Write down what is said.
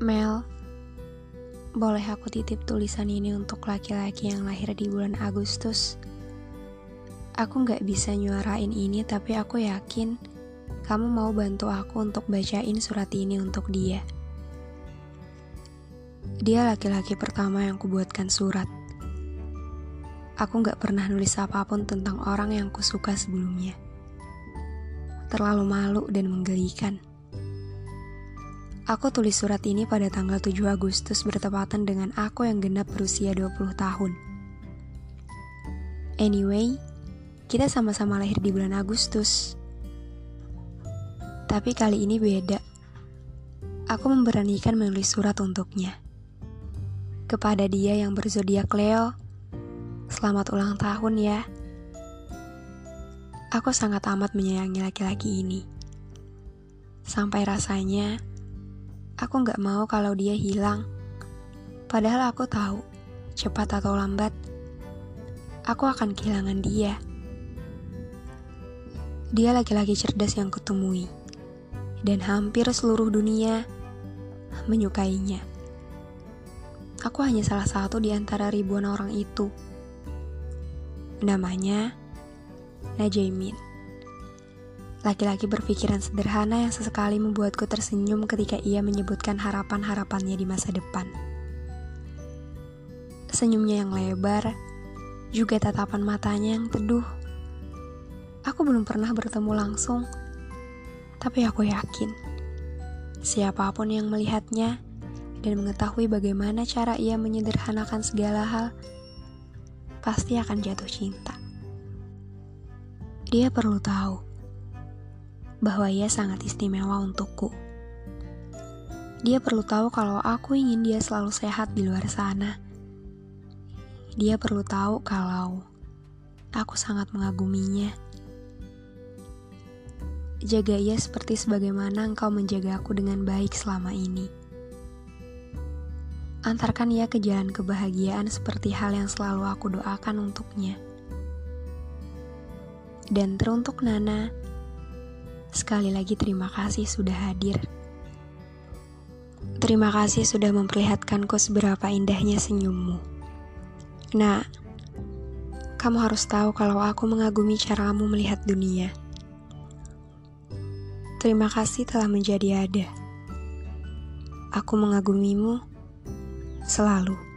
Mel, boleh aku titip tulisan ini untuk laki-laki yang lahir di bulan Agustus? Aku nggak bisa nyuarain ini, tapi aku yakin kamu mau bantu aku untuk bacain surat ini untuk dia. Dia laki-laki pertama yang kubuatkan surat. Aku nggak pernah nulis apa pun tentang orang yang kusuka sebelumnya. Terlalu malu dan menggelikan. Aku tulis surat ini pada tanggal 7 Agustus bertepatan dengan aku yang genap berusia 20 tahun. Anyway, kita sama-sama lahir di bulan Agustus. Tapi kali ini beda. Aku memberanikan menulis surat untuknya. Kepada dia yang berzodiak Leo, selamat ulang tahun ya. Aku sangat amat menyayangi laki-laki ini. Sampai rasanya Aku nggak mau kalau dia hilang. Padahal aku tahu, cepat atau lambat, aku akan kehilangan dia. Dia laki-laki cerdas yang kutemui, dan hampir seluruh dunia menyukainya. Aku hanya salah satu di antara ribuan orang itu. Namanya Najaimin. Laki-laki berpikiran sederhana yang sesekali membuatku tersenyum ketika ia menyebutkan harapan-harapannya di masa depan. Senyumnya yang lebar, juga tatapan matanya yang teduh. Aku belum pernah bertemu langsung, tapi aku yakin siapa pun yang melihatnya dan mengetahui bagaimana cara ia menyederhanakan segala hal, pasti akan jatuh cinta. Dia perlu tahu bahwa ia sangat istimewa untukku. Dia perlu tahu kalau aku ingin dia selalu sehat di luar sana. Dia perlu tahu kalau aku sangat mengaguminya. Jaga ia seperti sebagaimana engkau menjaga aku dengan baik selama ini. Antarkan ia ke jalan kebahagiaan seperti hal yang selalu aku doakan untuknya. Dan teruntuk Nana, Sekali lagi terima kasih sudah hadir. Terima kasih sudah memperlihatkanku seberapa indahnya senyummu. Nah, kamu harus tahu kalau aku mengagumi caramu melihat dunia. Terima kasih telah menjadi ada. Aku mengagumimu selalu.